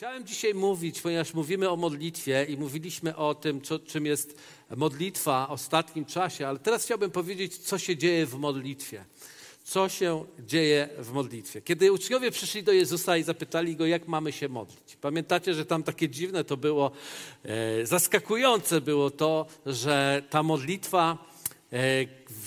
Chciałem dzisiaj mówić, ponieważ mówimy o modlitwie i mówiliśmy o tym, co, czym jest modlitwa w ostatnim czasie, ale teraz chciałbym powiedzieć, co się dzieje w modlitwie. Co się dzieje w modlitwie? Kiedy uczniowie przyszli do Jezusa i zapytali go, jak mamy się modlić. Pamiętacie, że tam takie dziwne to było, e, zaskakujące było to, że ta modlitwa,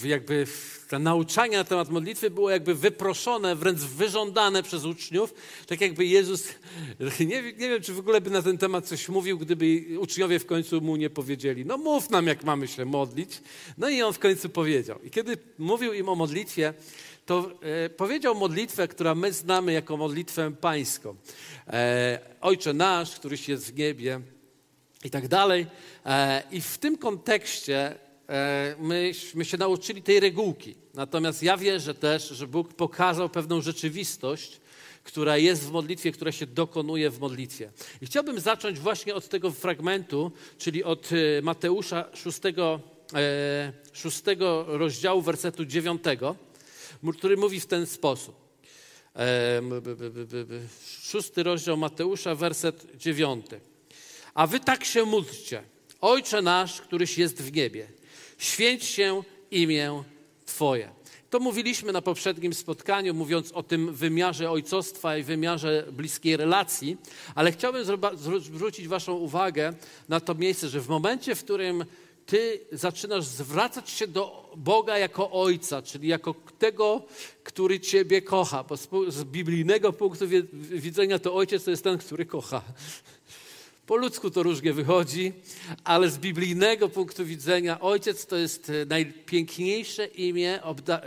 jakby te nauczania na temat modlitwy było jakby wyproszone, wręcz wyżądane przez uczniów, tak jakby Jezus, nie, nie wiem, czy w ogóle by na ten temat coś mówił, gdyby uczniowie w końcu mu nie powiedzieli, no mów nam, jak mamy się modlić. No i on w końcu powiedział. I kiedy mówił im o modlitwie, to e, powiedział modlitwę, która my znamy jako modlitwę pańską. E, Ojcze nasz, któryś jest w niebie i tak dalej. E, I w tym kontekście e, myśmy się nauczyli tej regułki. Natomiast ja wierzę też, że Bóg pokazał pewną rzeczywistość, która jest w modlitwie, która się dokonuje w modlitwie. I chciałbym zacząć właśnie od tego fragmentu, czyli od e, Mateusza 6, 6 rozdziału, wersetu 9, który mówi w ten sposób. Szósty rozdział Mateusza, werset 9. A wy tak się módlcie. Ojcze nasz, któryś jest w niebie, święć się imię Twoje. To mówiliśmy na poprzednim spotkaniu, mówiąc o tym wymiarze ojcostwa i wymiarze bliskiej relacji, ale chciałbym zwrócić Waszą uwagę na to miejsce, że w momencie, w którym Ty zaczynasz zwracać się do Boga jako Ojca, czyli jako tego, który Ciebie kocha, bo z biblijnego punktu widzenia to Ojciec to jest ten, który kocha. Po ludzku to różnie wychodzi, ale z biblijnego punktu widzenia ojciec to jest e, najpiękniejsze imię, e,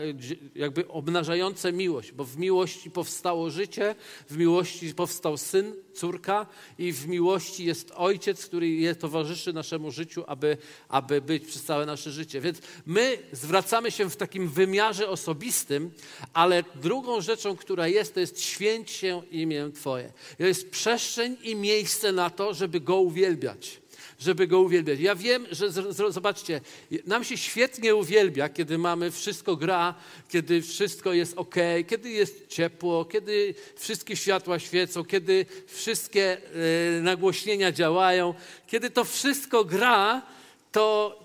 jakby obnażające miłość, bo w miłości powstało życie, w miłości powstał syn, córka i w miłości jest ojciec, który je towarzyszy naszemu życiu, aby, aby być przez całe nasze życie. Więc my zwracamy się w takim wymiarze osobistym, ale drugą rzeczą, która jest, to jest święć się imię Twoje. To jest przestrzeń i miejsce na to, żeby Go uwielbiać żeby go uwielbiać. Ja wiem, że zobaczcie, nam się świetnie uwielbia, kiedy mamy wszystko gra, kiedy wszystko jest ok, kiedy jest ciepło, kiedy wszystkie światła świecą, kiedy wszystkie e, nagłośnienia działają, kiedy to wszystko gra, to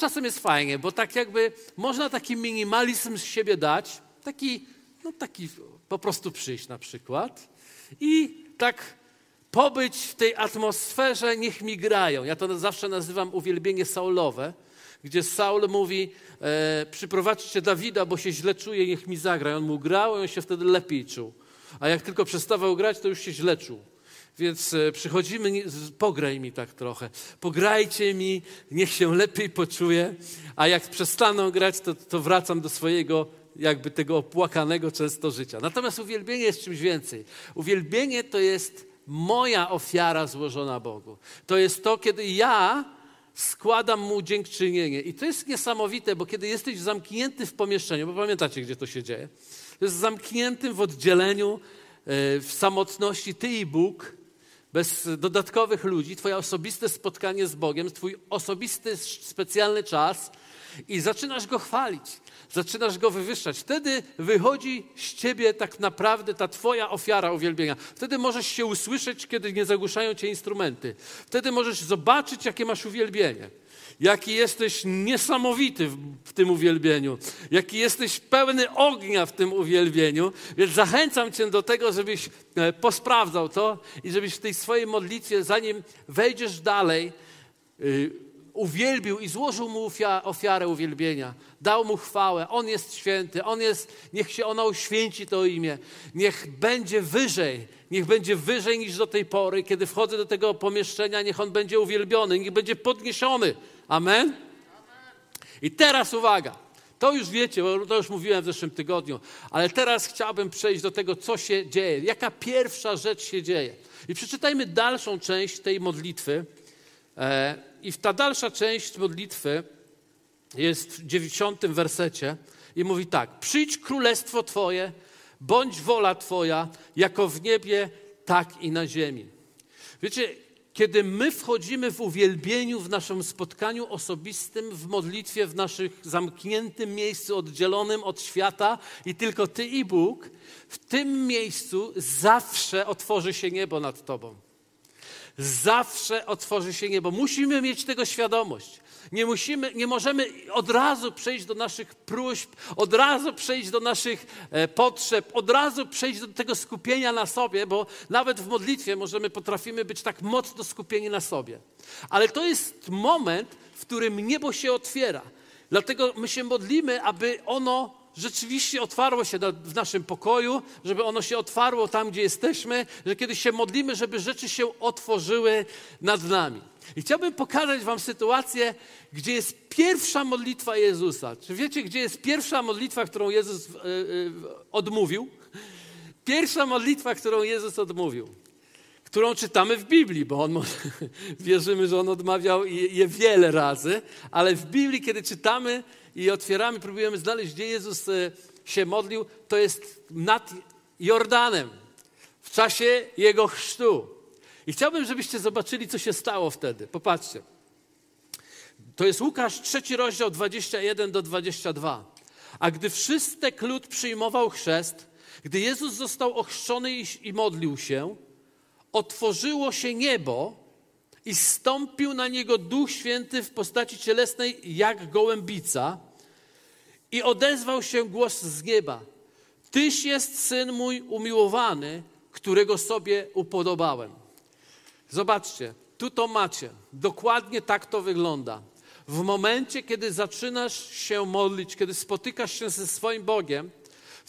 czasem jest fajnie, bo tak jakby można taki minimalizm z siebie dać, taki, no taki po prostu przyjść na przykład i tak pobyć w tej atmosferze, niech mi grają. Ja to zawsze nazywam uwielbienie Saulowe, gdzie Saul mówi, e, przyprowadźcie Dawida, bo się źle czuje, niech mi zagra. I on mu grał i on się wtedy lepiej czuł. A jak tylko przestawał grać, to już się źle czuł. Więc e, przychodzimy, pograj mi tak trochę. Pograjcie mi, niech się lepiej poczuje. A jak przestaną grać, to, to wracam do swojego jakby tego opłakanego często życia. Natomiast uwielbienie jest czymś więcej. Uwielbienie to jest moja ofiara złożona Bogu. To jest to, kiedy ja składam Mu dziękczynienie. I to jest niesamowite, bo kiedy jesteś zamknięty w pomieszczeniu, bo pamiętacie, gdzie to się dzieje? To jest zamkniętym w oddzieleniu, e, w samotności Ty i Bóg, bez dodatkowych ludzi, Twoje osobiste spotkanie z Bogiem, Twój osobisty, specjalny czas i zaczynasz Go chwalić zaczynasz go wywyższać. Wtedy wychodzi z ciebie tak naprawdę ta twoja ofiara uwielbienia. Wtedy możesz się usłyszeć, kiedy nie zagłuszają cię instrumenty. Wtedy możesz zobaczyć, jakie masz uwielbienie. Jaki jesteś niesamowity w, tym uwielbieniu, jaki jesteś pełny ognia w tym uwielbieniu. Więc zachęcam Cię do tego, żebyś e, posprawdzał to i żebyś w tej swojej modlitwie, zanim wejdziesz dalej, y, uwielbił i złożył mu ofiarę uwielbienia. Dał mu chwałę. On jest święty. On jest, niech się ona uświęci to imię. Niech będzie wyżej. Niech będzie wyżej niż do tej pory. Kiedy wchodzę do tego pomieszczenia, niech on będzie uwielbiony. Niech będzie podniesiony. Amen? I teraz uwaga. To już wiecie, bo to już mówiłem w zeszłym tygodniu, ale teraz chciałbym przejść do tego, co się dzieje. Jaka pierwsza rzecz się dzieje. I przeczytajmy dalszą część tej modlitwy. E, i ta dalsza część modlitwy jest w dziewięćdziesiątym wersecie i mówi tak: Przyjdź królestwo Twoje, bądź wola Twoja, jako w niebie, tak i na ziemi. Wiecie, kiedy my wchodzimy w uwielbieniu, w naszym spotkaniu osobistym, w modlitwie, w naszym zamkniętym miejscu, oddzielonym od świata i tylko Ty i Bóg, w tym miejscu zawsze otworzy się niebo nad Tobą. zawsze otworzy się niebo. Musimy mieć tego świadomość. Nie, musimy, nie możemy od razu przejść do naszych próśb, od razu przejść do naszych e, potrzeb, od razu przejść do tego skupienia na sobie, bo nawet w modlitwie możemy, potrafimy być tak mocno skupieni na sobie. Ale to jest moment, w którym niebo się otwiera. Dlatego my się modlimy, aby ono rzeczywiście otwarło się w naszym pokoju, żeby ono się otwarło tam, gdzie jesteśmy, że kiedy się modlimy, żeby rzeczy się otworzyły nad nami. I chciałbym pokazać Wam sytuację, gdzie jest pierwsza modlitwa Jezusa. Czy wiecie, gdzie jest pierwsza modlitwa, którą Jezus yy, yy, odmówił? Pierwsza modlitwa, którą Jezus odmówił, którą czytamy w Biblii, bo on wierzymy, że on odmawiał je wiele razy, ale w Biblii, kiedy czytamy i otwieramy, próbujemy znaleźć, gdzie Jezus e, się modlił, to jest nad Jordanem, w czasie Jego chrztu. I chciałbym, żebyście zobaczyli, co się stało wtedy. Popatrzcie. To jest Łukasz, trzeci rozdział, 21 do 22. A gdy wszystek lud przyjmował chrzest, gdy Jezus został ochrzczony i, i modlił się, otworzyło się niebo i stąpił na niego Duch Święty w postaci cielesnej jak gołębica i odezwał się głos z nieba. Tyś jest Syn mój umiłowany, którego sobie upodobałem. Zobaczcie, tu to macie. Dokładnie tak to wygląda. W momencie, kiedy zaczynasz się modlić, kiedy spotykasz się ze swoim Bogiem,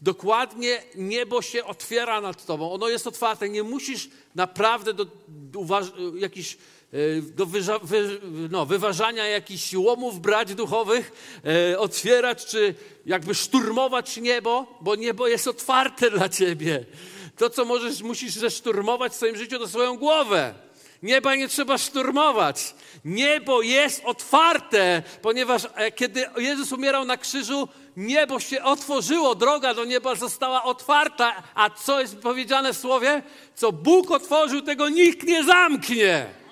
dokładnie niebo się otwiera nad tobą. Ono jest otwarte. Nie musisz naprawdę do, do jakiś do wyża, wy, no, wyważania jakichś łomów brać duchowych, e, otwierać czy jakby szturmować niebo, bo niebo jest otwarte dla ciebie. To, co możesz, musisz zeszturmować w swoim życiu, to swoją głowę. Nieba nie trzeba szturmować. Niebo jest otwarte, ponieważ e, kiedy Jezus umierał na krzyżu, niebo się otworzyło, droga do nieba została otwarta. A co jest powiedziane w słowie? Co Bóg otworzył, tego nikt nie zamknie.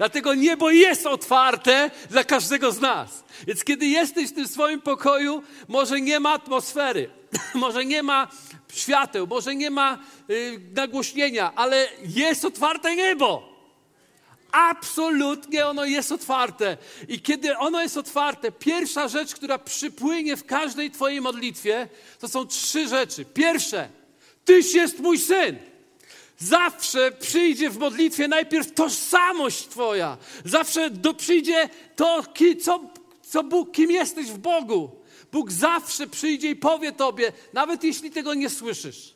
Dlatego niebo jest otwarte dla każdego z nas. Więc kiedy jesteś w tym swoim pokoju, może nie ma atmosfery, może nie ma świateł, może nie ma y, nagłośnienia, ale jest otwarte niebo. Absolutnie ono jest otwarte. I kiedy ono jest otwarte, pierwsza rzecz, która przypłynie w każdej Twojej modlitwie, to są trzy rzeczy. Pierwsze, Tyś jest mój syn. Zawsze przyjdzie w modlitwie najpierw tożsamość Twoja. Zawsze do, przyjdzie to, co, co Bóg, kim jesteś w Bogu. Bóg zawsze przyjdzie i powie Tobie, nawet jeśli tego nie słyszysz.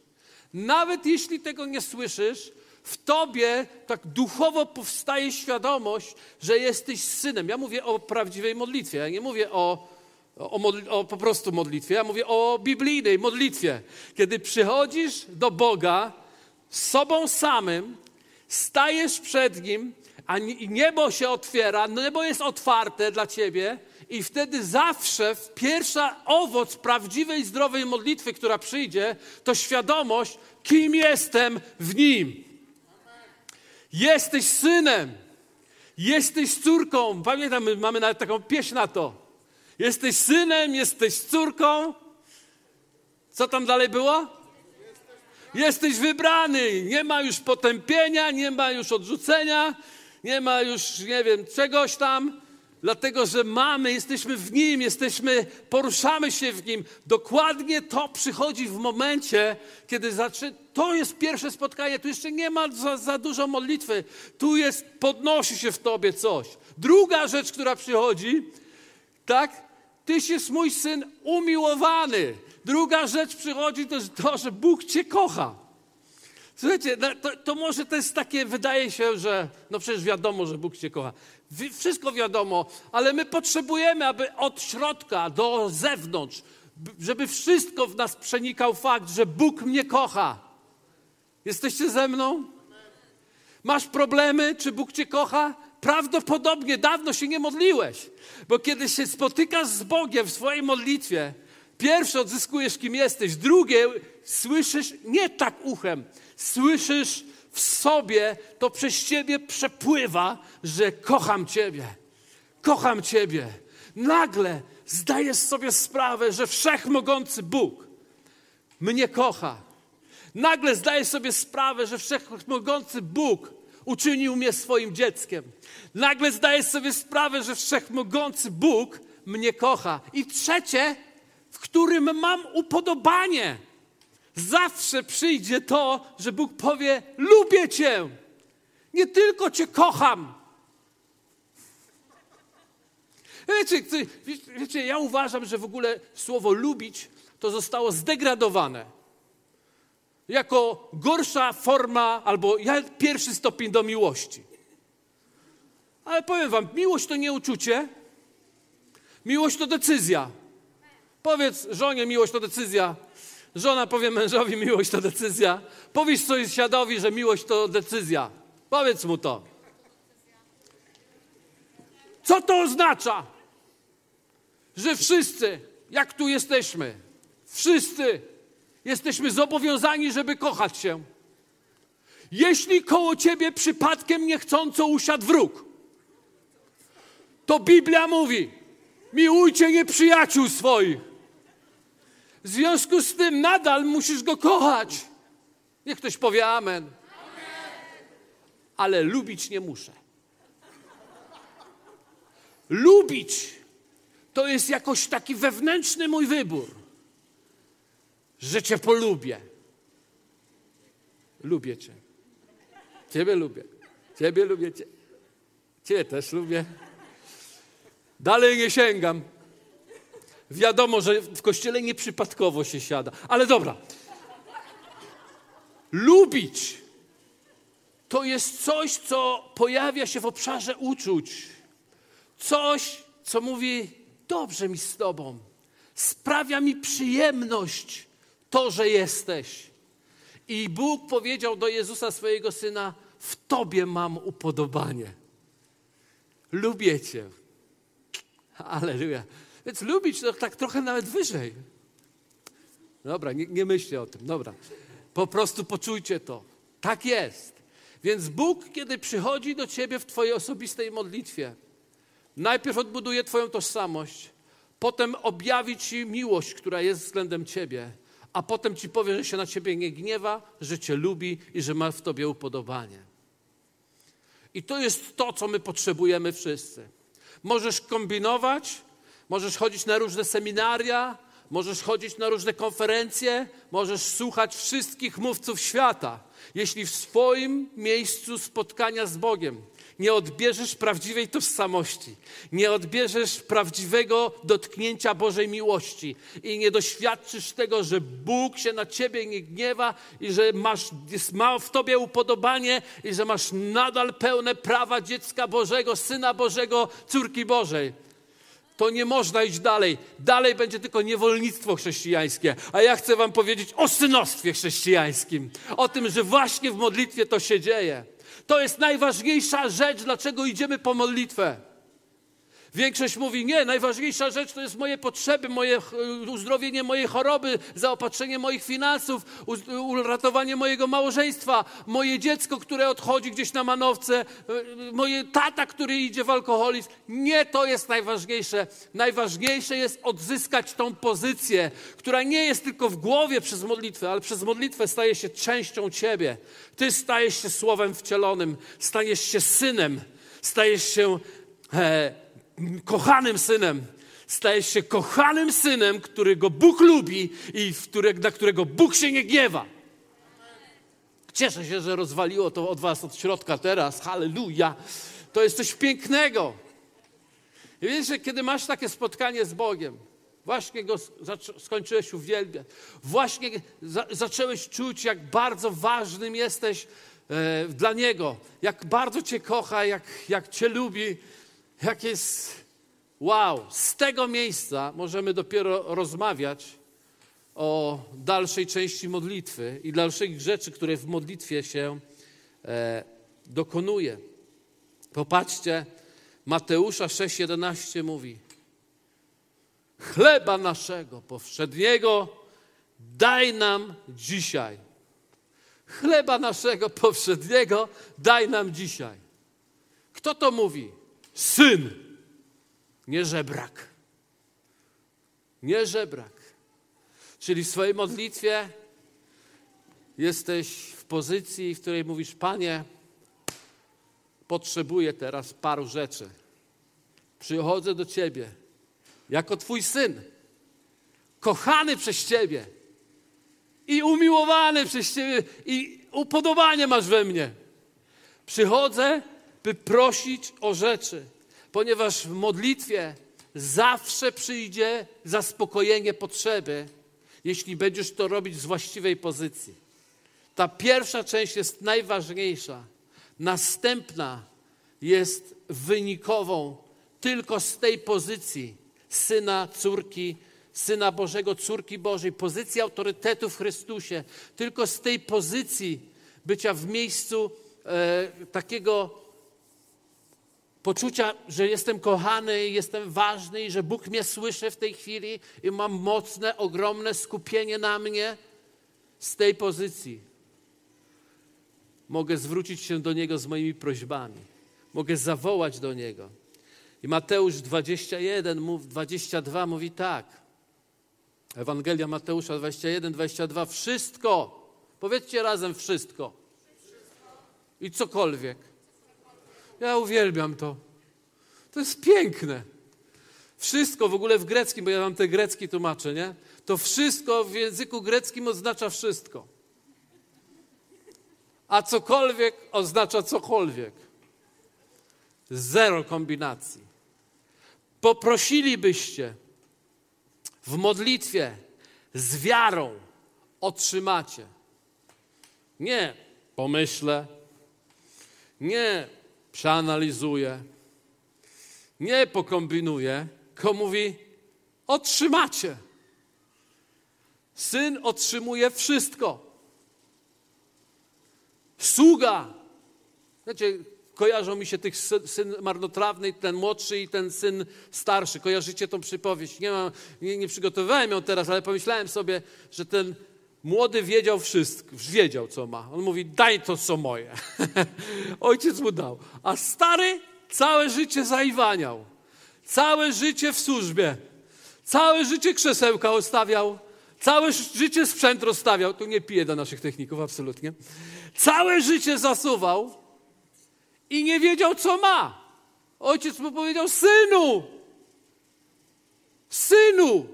Nawet jeśli tego nie słyszysz, w tobie tak duchowo powstaje świadomość, że jesteś synem. Ja mówię o prawdziwej modlitwie, ja nie mówię o, o, modli, o po prostu modlitwie, ja mówię o biblijnej modlitwie. Kiedy przychodzisz do Boga sobą samym, stajesz przed Nim, a niebo się otwiera, niebo jest otwarte dla ciebie i wtedy zawsze pierwsza owoc prawdziwej, zdrowej modlitwy, która przyjdzie, to świadomość, kim jestem w Nim. Jesteś synem. Jesteś córką. Pamiętam, mamy nawet taką pieśń na to. Jesteś synem, jesteś córką. Co tam dalej było? Jesteś wybrany. Nie ma już potępienia, nie ma już odrzucenia, nie ma już, nie wiem, czegoś tam dlatego że mamy, jesteśmy w Nim, jesteśmy, poruszamy się w Nim. Dokładnie to przychodzi w momencie, kiedy zaczyna. To jest pierwsze spotkanie, tu jeszcze nie ma za, za dużo modlitwy, tu jest, podnosi się w Tobie coś. Druga rzecz, która przychodzi, tak? Tyś jest mój syn umiłowany. Druga rzecz przychodzi, to jest to, że Bóg Cię kocha. Słuchajcie, no, to, to, może to jest takie, wydaje się, że no przecież wiadomo, że Bóg Cię kocha. Wszystko wiadomo, ale my potrzebujemy, aby od środka do zewnątrz, żeby wszystko w nas przenikał fakt, że Bóg mnie kocha. Jesteście ze mną? Masz problemy, czy Bóg Cię kocha? Prawdopodobnie dawno się nie modliłeś, bo kiedy się spotykasz z Bogiem w swojej modlitwie, pierwsze odzyskujesz, kim jesteś, drugie słyszysz nie tak uchem, słyszysz w sobie, to przez ciebie przepływa, że kocham ciebie. Kocham ciebie. Nagle zdajesz sobie sprawę, że wszechmogący Bóg mnie kocha. Nagle zdajesz sobie sprawę, że wszechmogący Bóg uczynił mnie swoim dzieckiem. Nagle zdaję sobie sprawę, że wszechmogący Bóg mnie kocha. I trzecie, którym mam upodobanie. Zawsze przyjdzie to, że Bóg powie: Lubię Cię. Nie tylko Cię kocham. Wiecie, wiecie, ja uważam, że w ogóle słowo lubić to zostało zdegradowane jako gorsza forma albo pierwszy stopień do miłości. Ale powiem wam, miłość to nie uczucie, miłość to decyzja. Powiedz żonie, miłość to decyzja. Żona powie mężowi, miłość to decyzja. Powiedz sąsiadowi, że miłość to decyzja. Powiedz mu to. Co to oznacza? Że wszyscy, jak tu jesteśmy, wszyscy jesteśmy zobowiązani, żeby kochać się. Jeśli koło ciebie przypadkiem niechcąco usiadł wróg, to Biblia mówi: miłujcie nieprzyjaciół swoich. W związku z tym nadal musisz go kochać. Niech ktoś powie amen. Ale lubić nie muszę. Lubić to jest jakoś taki wewnętrzny mój wybór że Cię polubię. Lubię Cię. Ciebie lubię. Ciebie lubię. Cię. Ciebie też lubię. Dalej nie sięgam. Wiadomo, że w kościele nieprzypadkowo się siada. Ale dobra. Lubić to jest coś, co pojawia się w obszarze uczuć. Coś, co mówi: Dobrze mi z Tobą. Sprawia mi przyjemność to, że jesteś. I Bóg powiedział do Jezusa, swojego syna: W Tobie mam upodobanie. Lubię Cię. Aleluja. Więc lubić to tak trochę nawet wyżej. Dobra, nie, nie myślcie o tym, dobra. Po prostu poczujcie to. Tak jest. Więc Bóg, kiedy przychodzi do ciebie w Twojej osobistej modlitwie, najpierw odbuduje Twoją tożsamość, potem objawi Ci miłość, która jest względem Ciebie, a potem ci powie, że się na ciebie nie gniewa, że cię lubi i że ma w tobie upodobanie. I to jest to, co my potrzebujemy wszyscy. Możesz kombinować, możesz chodzić na różne seminaria, możesz chodzić na różne konferencje, możesz słuchać wszystkich mówców świata. Jeśli w swoim miejscu spotkania z Bogiem nie odbierzesz prawdziwej tożsamości, nie odbierzesz prawdziwego dotknięcia Bożej miłości i nie doświadczysz tego, że Bóg się na ciebie nie gniewa i że masz, ma w tobie upodobanie i że masz nadal pełne prawa dziecka Bożego, Syna Bożego, córki Bożej to nie można iść dalej. Dalej będzie tylko niewolnictwo chrześcijańskie. A ja chcę Wam powiedzieć o synostwie chrześcijańskim. O tym, że właśnie w modlitwie to się dzieje. To jest najważniejsza rzecz, dlaczego idziemy po modlitwę. Większość mówi, nie, najważniejsza rzecz to jest moje potrzeby, moje uzdrowienie mojej choroby, zaopatrzenie moich finansów, uratowanie mojego małżeństwa, moje dziecko, które odchodzi gdzieś na manowce, e, moje tata, który idzie w alkoholizm. Nie to jest najważniejsze. Najważniejsze jest odzyskać tą pozycję, która nie jest tylko w głowie przez modlitwę, ale przez modlitwę staje się częścią ciebie. Ty stajesz się słowem wcielonym, stajesz się synem, stajesz się... E, kochanym synem. Stajesz się kochanym synem, którego Bóg lubi i na którego Bóg się nie gniewa. Cieszę się, że rozwaliło to od was od środka teraz. Halleluja. To jest coś pięknego. I wiesz, że kiedy masz takie spotkanie z Bogiem, właśnie go skończyłeś uwielbiać, właśnie za zacząłeś czuć, jak bardzo ważnym jesteś e, dla Niego, jak bardzo Cię kocha, jak, jak Cię lubi, jak jest. Wow, z tego miejsca możemy dopiero rozmawiać o dalszej części modlitwy i dalszych rzeczy, które w modlitwie się e, dokonuje. Popatrzcie, Mateusza 6,11 mówi: Chleba naszego powszedniego daj nam dzisiaj. Chleba naszego powszedniego daj nam dzisiaj. Kto to mówi? Syn, nie żebrak. Nie żebrak. Czyli w swojej modlitwie jesteś w pozycji, w której mówisz: Panie, potrzebuję teraz paru rzeczy. Przychodzę do Ciebie jako Twój syn, kochany przez Ciebie i umiłowany przez Ciebie i upodobanie masz we mnie. Przychodzę, by prosić o rzeczy, ponieważ w modlitwie zawsze przyjdzie zaspokojenie potrzeby, jeśli będziesz to robić z właściwej pozycji. Ta pierwsza część jest najważniejsza. Następna jest wynikową tylko z tej pozycji syna, córki, syna Bożego, córki Bożej, pozycji autorytetu w Chrystusie. Tylko z tej pozycji bycia w miejscu e, takiego poczucia, że jestem kochany, jestem ważny i że Bóg mnie słyszy w tej chwili i mam mocne, ogromne skupienie na mnie. Z tej pozycji mogę zwrócić się do Niego z moimi prośbami. Mogę zawołać do Niego. I Mateusz 21, 22 mówi tak. Ewangelia Mateusza 21, 22. Wszystko, powiedzcie razem wszystko. I cokolwiek. Ja uwielbiam to. To jest piękne. Wszystko w ogóle w greckim, bo ja mam te grecki tłumaczę, nie? To wszystko w języku greckim oznacza wszystko. A cokolwiek oznacza cokolwiek. Zero kombinacji. Poprosilibyście w modlitwie z wiarą, otrzymacie. Nie pomyślę, nie przeanalizuję, nie pokombinuję, tylko mówi: otrzymacie. Syn otrzymuje wszystko. Sługa. Znacie, kojarzą mi się tych syn marnotrawny, ten młodszy i ten syn starszy. Kojarzycie tą przypowieść? Nie, mam, nie, nie przygotowałem ją teraz, ale pomyślałem sobie, że ten młody wiedział wszystko, wiedział co ma. On mówi, daj to co moje. Ojciec mu dał. A stary całe życie zaiwaniał. Całe życie w służbie. Całe życie krzesełka ostawiał. Całe życie sprzęt rozstawiał. Tu nie piję do naszych techników, absolutnie. Całe życie zasuwał i nie wiedział, co ma. Ojciec mu powiedział: Synu, synu,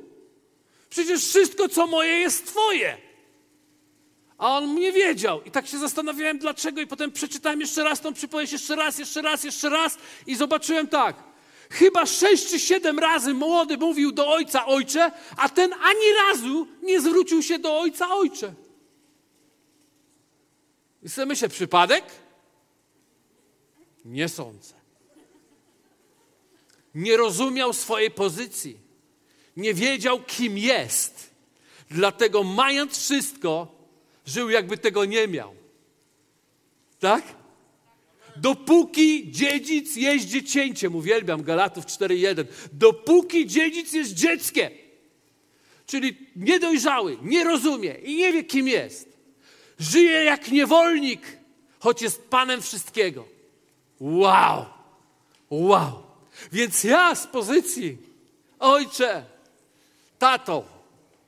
przecież wszystko, co moje, jest Twoje. A on nie wiedział. I tak się zastanawiałem, dlaczego. I potem przeczytałem jeszcze raz tą przypowieść, jeszcze raz, jeszcze raz, jeszcze raz. I zobaczyłem tak. Chyba sześć czy siedem razy młody mówił do ojca ojcze, a ten ani razu nie zwrócił się do ojca ojcze. I sobie myślę, przypadek? Nie sądzę. Nie rozumiał swojej pozycji. Nie wiedział, kim jest. Dlatego, mając wszystko, żył, jakby tego nie miał. Tak? Dopóki dziedzic jest dziecięciem, uwielbiam Galatów 4.1, dopóki dziedzic jest dzieckiem, czyli niedojrzały, nie rozumie i nie wie, kim jest, żyje jak niewolnik, choć jest panem wszystkiego. Wow! Wow! Więc ja z pozycji ojcze, tato,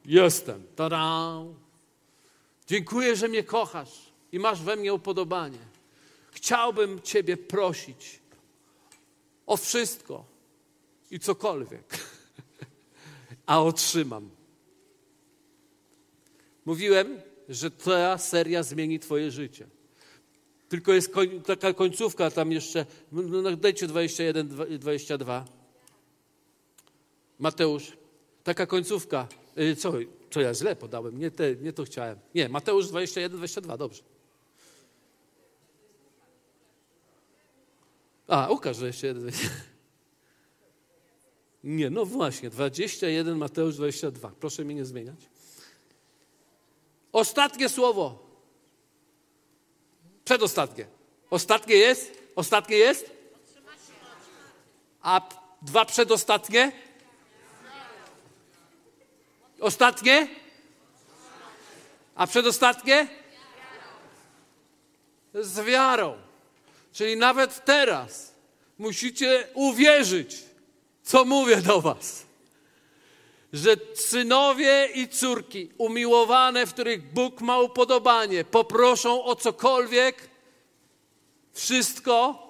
jestem. Tada! Dziękuję, że mnie kochasz i masz we mnie upodobanie. Chciałbym Ciebie prosić o wszystko i cokolwiek, a otrzymam. Mówiłem, że ta seria zmieni Twoje życie. Tylko jest koń, taka końcówka tam jeszcze. No, no, dajcie 21, 22. Mateusz. Taka końcówka. Y, co, co ja źle podałem? Nie, te, nie to chciałem. Nie, Mateusz 21, 22, dobrze. A, ukaż 21, 22. Nie, no właśnie, 21, Mateusz 22. Proszę mnie nie zmieniać. Ostatnie słowo. Przedostatnie. Ostatnie jest? Ostatnie jest? A dwa przedostatnie? Ostatnie? A przedostatnie? Z wiarą. Czyli nawet teraz musicie uwierzyć, co mówię do Was. Że synowie i córki umiłowane, w których Bóg ma upodobanie, poproszą o cokolwiek, wszystko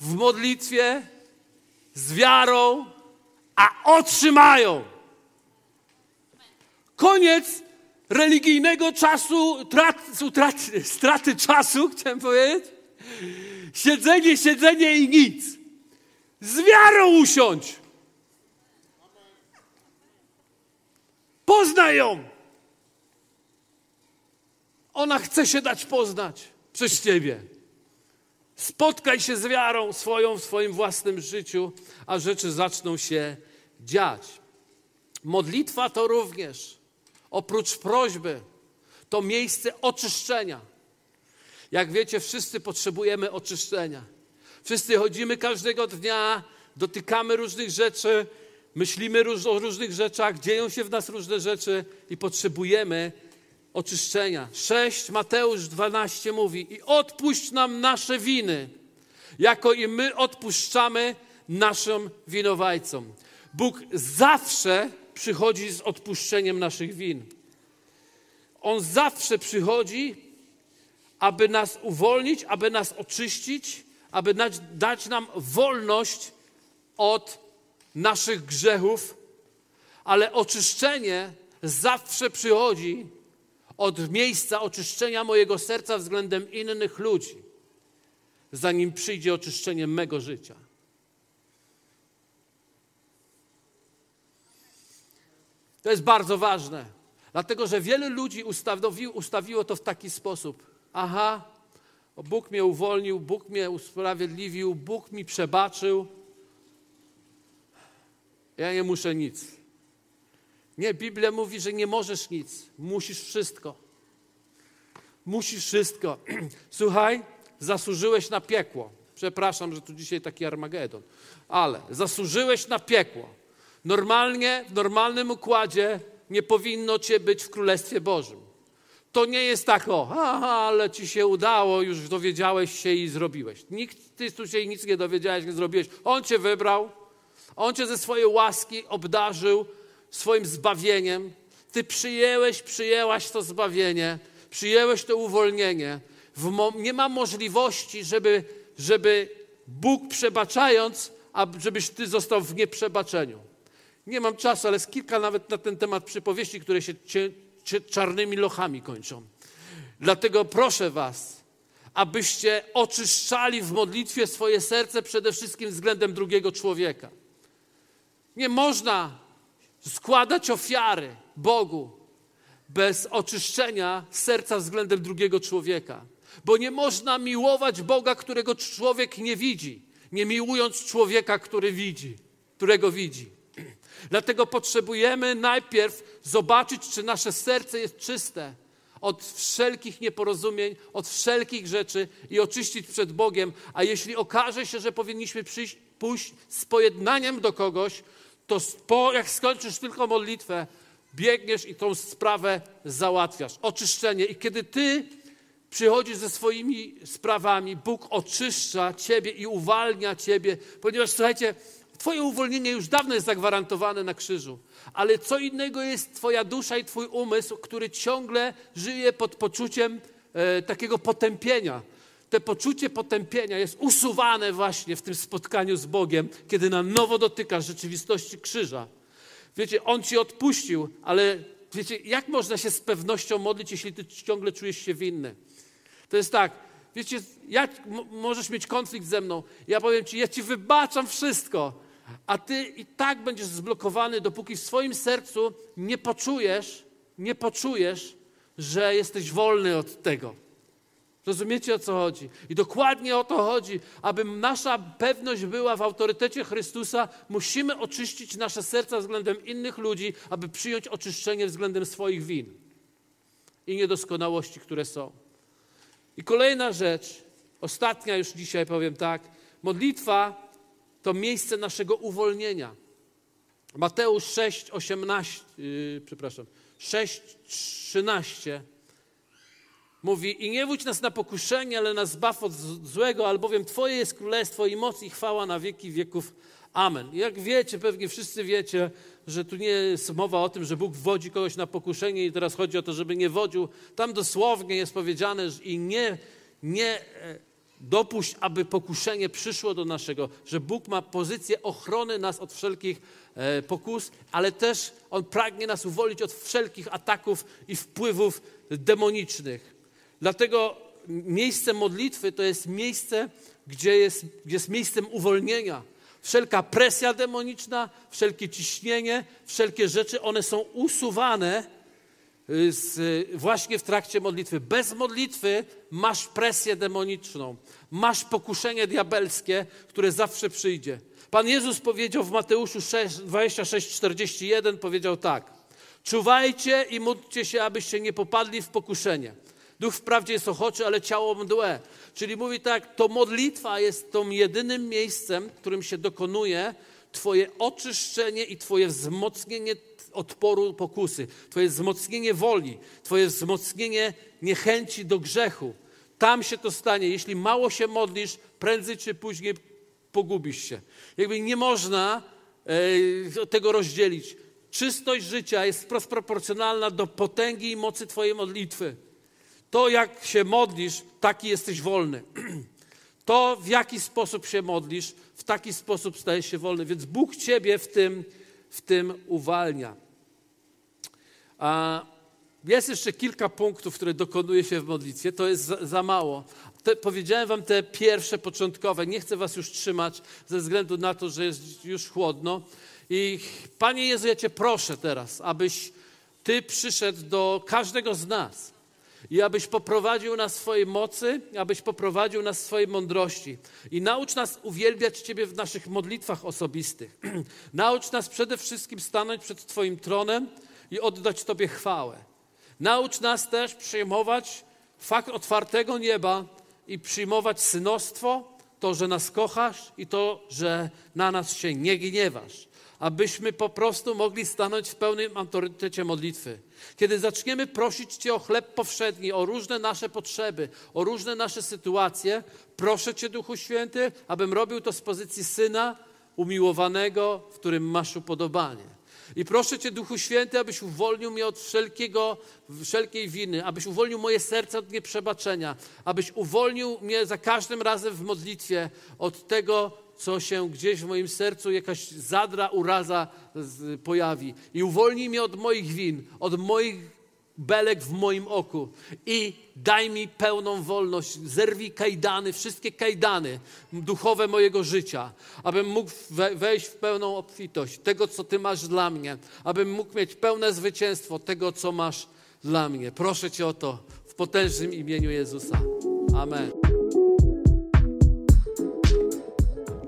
w modlitwie, z wiarą, a otrzymają. Koniec religijnego czasu, traty, traty, straty czasu, chciałem powiedzieć. Siedzenie, siedzenie i nic. Z wiarą usiądź. Poznaj ją. Ona chce się dać poznać przez ciebie. Spotkaj się z wiarą swoją w swoim własnym życiu, a rzeczy zaczną się dziać. Modlitwa to również, oprócz prośby, to miejsce oczyszczenia. Jak wiecie, wszyscy potrzebujemy oczyszczenia. Wszyscy chodzimy każdego dnia, dotykamy różnych rzeczy, myślimy o różnych rzeczach, dzieją się w nas różne rzeczy i potrzebujemy oczyszczenia. 6 Mateusz 12 mówi: I odpuść nam nasze winy, jako i my odpuszczamy naszym winowajcom. Bóg zawsze przychodzi z odpuszczeniem naszych win. On zawsze przychodzi, aby nas uwolnić, aby nas oczyścić, aby dać nam wolność od naszych grzechów, ale oczyszczenie zawsze przychodzi od miejsca oczyszczenia mojego serca względem innych ludzi, zanim przyjdzie oczyszczenie mego życia. To jest bardzo ważne, dlatego że wiele ludzi ustawiło, ustawiło to w taki sposób. Aha, Bóg mnie uwolnił, Bóg mnie usprawiedliwił, Bóg mi przebaczył. Ja nie muszę nic. Nie, Biblia mówi, że nie możesz nic, musisz wszystko. Musisz wszystko. Słuchaj, zasłużyłeś na piekło. Przepraszam, że tu dzisiaj taki Armagedon, ale zasłużyłeś na piekło. Normalnie, w normalnym układzie nie powinno cię być w Królestwie Bożym. To nie jest tak, o, aha, ale ci się udało, już dowiedziałeś się i zrobiłeś. Nikt, ty tu się nic nie dowiedziałeś, nie zrobiłeś. On cię wybrał, on cię ze swojej łaski obdarzył, swoim zbawieniem. Ty przyjęłeś, przyjęłaś to zbawienie, przyjęłeś to uwolnienie. nie ma możliwości, żeby, żeby Bóg przebaczając, a żebyś ty został w nieprzebaczeniu. Nie mam czasu, ale jest kilka nawet na ten temat przypowieści, które się czarnymi lochami kończą. Dlatego proszę Was, abyście oczyszczali w modlitwie swoje serce przede wszystkim względem drugiego człowieka. Nie można składać ofiary Bogu bez oczyszczenia serca względem drugiego człowieka. Bo nie można miłować Boga, którego człowiek nie widzi, nie miłując człowieka, który widzi, którego widzi. Dlatego potrzebujemy najpierw zobaczyć, czy nasze serce jest czyste od wszelkich nieporozumień, od wszelkich rzeczy i oczyścić przed Bogiem. A jeśli okaże się, że powinniśmy przyjść, pójść z pojednaniem do kogoś, to jak skończysz tylko modlitwę, biegniesz i tą sprawę załatwiasz. Oczyszczenie. I kiedy ty przychodzisz ze swoimi sprawami, Bóg oczyszcza ciebie i uwalnia ciebie, ponieważ słuchajcie, Twoje uwolnienie już dawno jest zagwarantowane na krzyżu, ale co innego jest Twoja dusza i Twój umysł, który ciągle żyje pod poczuciem e, takiego potępienia te poczucie potępienia jest usuwane właśnie w tym spotkaniu z Bogiem, kiedy na nowo dotykasz rzeczywistości krzyża. Wiecie, On ci odpuścił, ale wiecie, jak można się z pewnością modlić, jeśli ty ciągle czujesz się winny? To jest tak, wiecie, jak możesz mieć konflikt ze mną? Ja powiem ci, ja ci wybaczam wszystko, a ty i tak będziesz zblokowany, dopóki w swoim sercu nie poczujesz, nie poczujesz, że jesteś wolny od tego. Rozumiecie o co chodzi? I dokładnie o to chodzi. Aby nasza pewność była w autorytecie Chrystusa, musimy oczyścić nasze serca względem innych ludzi, aby przyjąć oczyszczenie względem swoich win i niedoskonałości, które są. I kolejna rzecz, ostatnia już dzisiaj powiem tak. Modlitwa to miejsce naszego uwolnienia. Mateusz 6, 18, yy, przepraszam, 6, 13 Mówi, i nie wódź nas na pokuszenie, ale nas zbaw od złego, albowiem Twoje jest królestwo i moc i chwała na wieki wieków. Amen. Jak wiecie, pewnie wszyscy wiecie, że tu nie jest mowa o tym, że Bóg wodzi kogoś na pokuszenie i teraz chodzi o to, żeby nie wodził. Tam dosłownie jest powiedziane, że i nie, nie, e, dopuść, aby pokuszenie przyszło do naszego, że Bóg ma pozycję ochrony nas od wszelkich e, pokus, ale też On pragnie nas uwolnić od wszelkich ataków i wpływów demonicznych. Dlatego miejsce modlitwy to jest miejsce, gdzie jest, jest miejscem uwolnienia. Wszelka presja demoniczna, wszelkie ciśnienie, wszelkie rzeczy, one są usuwane z, właśnie w trakcie modlitwy. Bez modlitwy masz presję demoniczną, masz pokuszenie diabelskie, które zawsze przyjdzie. Pan Jezus powiedział w Mateuszu 6, 26, 41, powiedział tak. Czuwajcie i módlcie się, abyście nie popadli w pokuszenie. Duch wprawdzie jest ochoczy, ale ciało mdłe. Czyli mówi tak, to modlitwa jest tą jedynym miejscem, w którym się dokonuje Twoje oczyszczenie i Twoje wzmocnienie odporu pokusy, Twoje wzmocnienie woli, Twoje wzmocnienie niechęci do grzechu. Tam się to stanie. Jeśli mało się modlisz, prędzej czy później pogubisz się. Jakby nie można e, tego rozdzielić. Czystość życia jest wprost proporcjonalna do potęgi i mocy Twojej modlitwy. To, jak się modlisz, taki jesteś wolny. To, w jaki sposób się modlisz, w taki sposób stajesz się wolny. Więc Bóg Ciebie w tym, w tym uwalnia. A jest jeszcze kilka punktów, które dokonuje się w modlitwie. To jest za, za mało. Te, powiedziałem Wam te pierwsze, początkowe. Nie chcę Was już trzymać ze względu na to, że jest już chłodno. I Panie Jezu, ja Cię proszę teraz, abyś Ty przyszedł do każdego z nas i abyś poprowadził nas swojej mocy, abyś poprowadził nas swojej mądrości. I naucz nas uwielbiać Ciebie w naszych modlitwach osobistych. naucz nas przede wszystkim stanąć przed Twoim tronem i oddać Tobie chwałę. Naucz nas też przyjmować fakt otwartego nieba i przyjmować synostwo, to, że nas kochasz i to, że na nas się nie gniewasz abyśmy po prostu mogli stanąć w pełnym autorytecie modlitwy. Kiedy zaczniemy prosić Cię o chleb powszedni, o różne nasze potrzeby, o różne nasze sytuacje, proszę Cię, Duchu Święty, abym robił to z pozycji syna umiłowanego, w którym masz upodobanie. I proszę Cię, Duchu Święty, abyś uwolnił mnie od wszelkiego, wszelkiej winy, abyś uwolnił moje serce od nieprzebaczenia, abyś uwolnił mnie za każdym razem w modlitwie od tego, co się gdzieś w moim sercu, jakaś zadra, uraza pojawi. I uwolnij mnie od moich win, od moich belek w moim oku i daj mi pełną wolność. Zerwij kajdany, wszystkie kajdany duchowe mojego życia, abym mógł wejść w pełną obfitość tego, co Ty masz dla mnie, abym mógł mieć pełne zwycięstwo tego, co masz dla mnie. Proszę Cię o to w potężnym imieniu Jezusa. Amen.